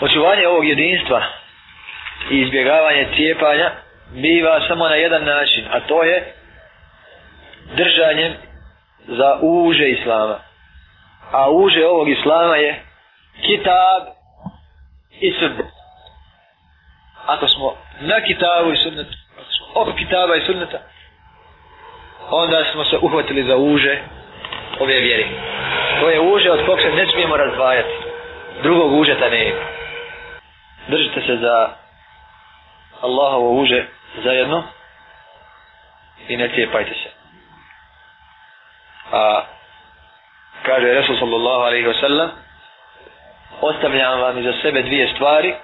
Očuvanje ovog jedinstva i izbjegavanje cijepanja biva samo na jedan način, a to je držanjem za uže islama. A uže ovog islama je kitab i sunnet. Ako smo na kitabu i sunnetu, ako smo oko kitaba i sunneta, onda smo se uhvatili za uže ove vjere. To je uže od kog se ne smijemo razdvajati. Drugog užeta ne ima. Držite se za Allahovo uže zajedno i ne cijepajte se. A kaže Resul sallallahu alaihi wasallam ostavljam vam iza sebe dvije stvari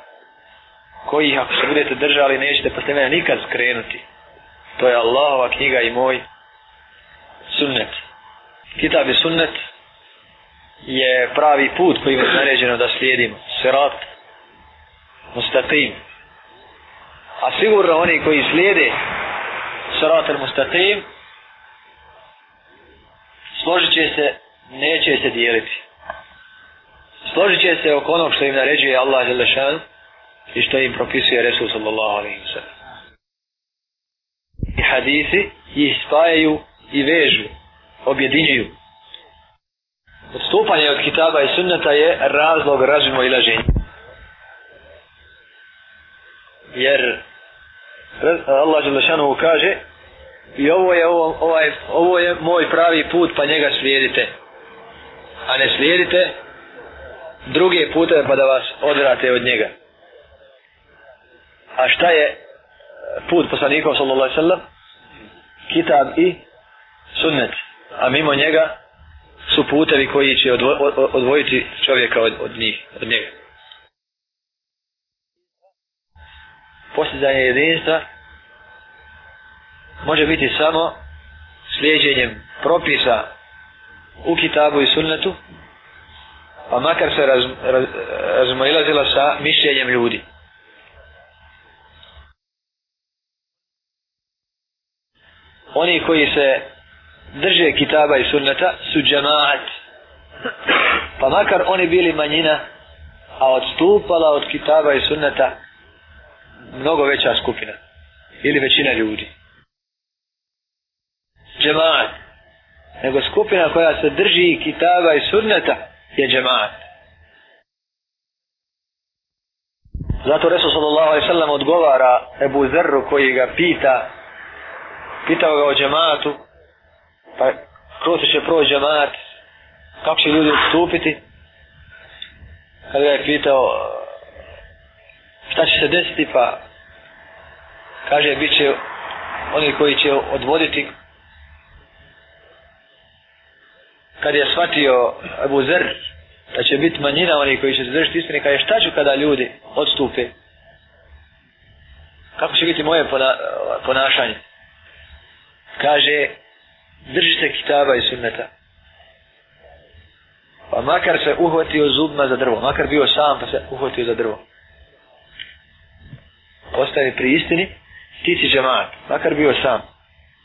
koji ako se budete držali nećete posle mene nikad skrenuti. To je Allahova knjiga i moj sunnet. Kitab i sunnet je pravi put koji je naređeno da slijedimo. Sirat, mustaqim. A sigurno oni koji slijede sirat al mustaqim složit će se, neće se dijeliti. Složit će se oko onog što im naređuje Allah Želešan i što im propisuje Resul sallallahu alaihi wa sallam. I hadisi ih spajaju i vežu, objedinjuju. Odstupanje od kitaba i sunnata je razlog razimo i laženja. Jer Allah Želešanu kaže i ovo je, ovo, ovaj, ovo je moj pravi put pa njega slijedite. A ne slijedite druge pute pa da vas odvrate od njega. A šta je e, put poslanikom sallallahu alaihi sallam? Kitab i sunnet. A mimo njega su putevi koji će odvo, odvojiti čovjeka od, od njih, od njega. Postizanje jedinstva može biti samo slijedženjem propisa u kitabu i sunnetu, pa makar se raz, raz, razmojilazila sa mišljenjem ljudi. Oni koji se drže kitaba i sunneta su džemaat. Pa makar oni bili manjina, a odstupala od kitaba i sunneta mnogo veća skupina. Ili većina ljudi. Džemaat. Nego skupina koja se drži kitaba i sunneta je džemaat. Zato Resul sallallahu alaihi sallam odgovara Ebu Zerru koji ga pita pitao ga o džematu pa kroz će proći džemaat kako će ljudi odstupiti kada ga je pitao šta će se desiti pa kaže bit će oni koji će odvoditi. Kad je shvatio Abu Zer da će biti manjina oni koji će se držati istine kaže šta ću kada ljudi odstupe? Kako će biti moje ponašanje? Kaže drži se kitaba i sunneta. Pa makar se uhvatio zubma za drvo makar bio sam pa se uhvatio za drvo ostani pri istini ti si džemat makar bio sam.